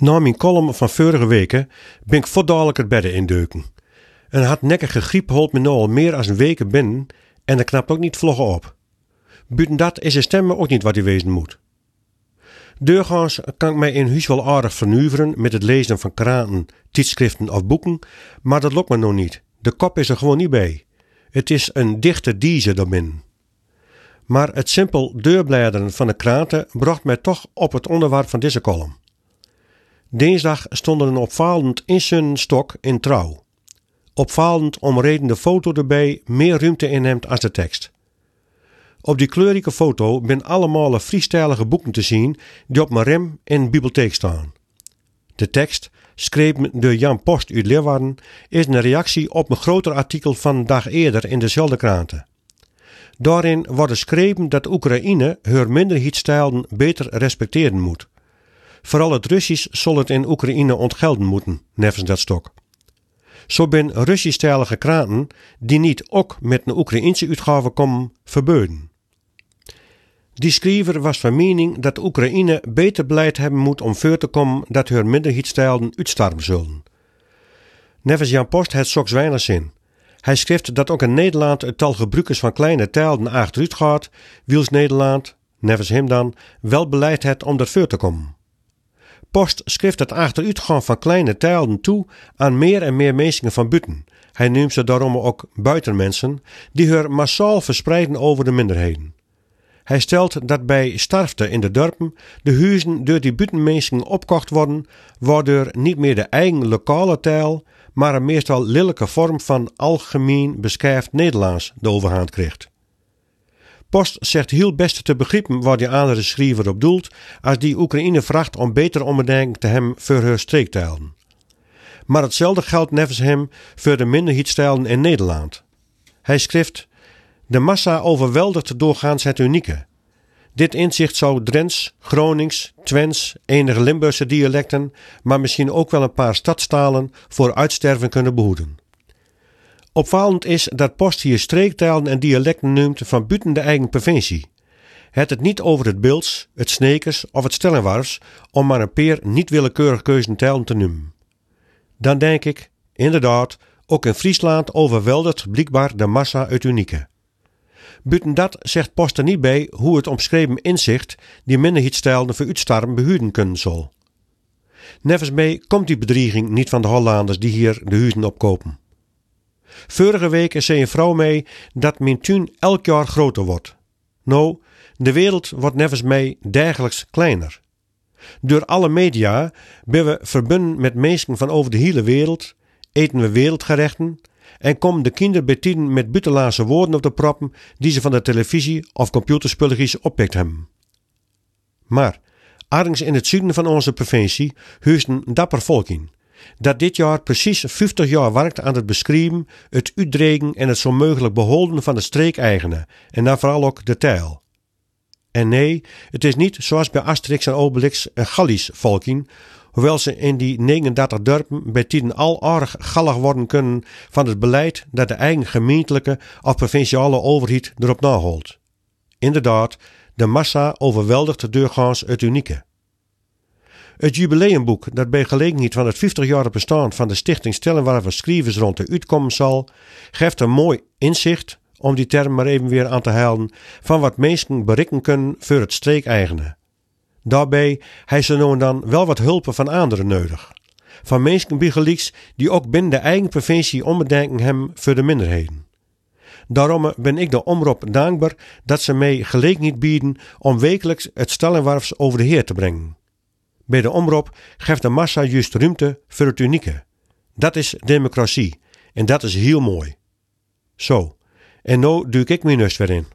Na mijn column van vorige weken ben ik voordadelijk het bedden indeuken. Een hardnekkige griep holt me nu al meer dan een week binnen en dat knapt ook niet vloggen op. Buiten dat is de stemmen ook niet wat hij wezen moet. Deurgaans kan ik mij in huis wel aardig vernuveren met het lezen van kranten, tijdschriften of boeken, maar dat lukt me nog niet. De kop is er gewoon niet bij. Het is een dichte dieze daarbinnen. Maar het simpel deurbladeren van de kranten bracht mij toch op het onderwerp van deze column. Dinsdag stond er een opvallend stok in trouw. Opvallend om reden de foto erbij meer ruimte inneemt als de tekst. Op die kleurrijke foto ben allemaal freestylige boeken te zien die op mijn rem in de bibliotheek staan. De tekst, geschreven door Jan Post uit Leeuwarden, is een reactie op een groter artikel van dag eerder in dezelfde kranten. Daarin wordt geschreven dat Oekraïne haar minderheidsstijlen beter respecteren moet. Vooral het Russisch zal het in Oekraïne ontgelden moeten, nevens dat stok. Zo ben Russisch-stijlige kranten, die niet ook met een Oekraïense uitgave komen, verbeuden. Die schrijver was van mening dat Oekraïne beter beleid hebben moet om voor te komen dat hun minderheidsstijlen uitstarven zullen. Nevens Jan Post het soks weinig zin. Hij schrijft dat ook in Nederland het tal gebruikers van kleine tijlen achteruit gaat, wiels Nederland, nevens hem dan, wel beleid het om dat voor te komen. Post schrift het achteruitgaan van kleine tijlen toe aan meer en meer mensen van buiten. Hij noemt ze daarom ook buitenmensen, die haar massaal verspreiden over de minderheden. Hij stelt dat bij starfte in de dorpen de huizen door die buitenmensen opkocht worden, waardoor niet meer de eigen lokale taal, maar een meestal lelijke vorm van algemeen beschrijft Nederlands de overhand krijgt. Post zegt heel best te begrijpen waar die andere schrijver op doelt als die Oekraïne vraagt om beter omdenken te hem voor haar streektijlen. Maar hetzelfde geldt nevens hem voor de minderheidstijlen in Nederland. Hij schrijft: De massa overweldigt doorgaans het unieke. Dit inzicht zou Drents, Gronings, Twents, enige Limburgse dialecten, maar misschien ook wel een paar stadstalen voor uitsterven kunnen behoeden. Opvallend is dat Post hier streektalen en dialecten noemt van buiten de eigen provincie. Het het niet over het Beels, het Snekers of het Stellenwarfs, om maar een peer niet willekeurig keuzentijlen te noemen. Dan denk ik, inderdaad, ook in Friesland overweldigt blijkbaar de massa uit unieke. Buiten dat zegt Post er niet bij hoe het omschreven inzicht die minderheidsstijlen voor uitstarm behuurden kunnen zal. Nevens mee komt die bedreiging niet van de Hollanders die hier de huizen opkopen. Vorige week zei een vrouw mee dat mijn tuin elk jaar groter wordt. Nou, de wereld wordt nevens mij dergelijks kleiner. Door alle media ben we verbonden met mensen van over de hele wereld, eten we wereldgerechten en komen de kinderen bij met buitenlandse woorden op de proppen die ze van de televisie of computerspulletjes oppikt hebben. Maar, ergens in het zuiden van onze provincie huist een dapper volk in dat dit jaar precies 50 jaar werkt aan het beschrijven, het uitdregen en het zo mogelijk behouden van de streekeigenen en dan vooral ook de tijl. En nee, het is niet zoals bij Asterix en Obelix een Gallisch volking, hoewel ze in die 39 dorpen bij tijden al erg gallig worden kunnen van het beleid dat de eigen gemeentelijke of provinciale overheid erop naholt. Inderdaad, de massa overweldigt de deurgaans het unieke. Het jubileumboek dat bij gelegenheid van het 50-jarig bestaan van de stichting Stellenwerven Schrijvers rond de uitkomen zal, geeft een mooi inzicht, om die term maar even weer aan te halen, van wat mensen bereiken kunnen voor het streekeigenen. Daarbij heeft ze en dan wel wat hulpen van anderen nodig. Van mensen begelijks die ook binnen de eigen provincie ombedenken hebben voor de minderheden. Daarom ben ik de omroep dankbaar dat ze mij gelegenheid bieden om wekelijks het Stellenwarfs over de heer te brengen. Bij de omroep geeft de massa juist ruimte voor het unieke. Dat is democratie en dat is heel mooi. Zo, en nu duik ik mijn neus weer in.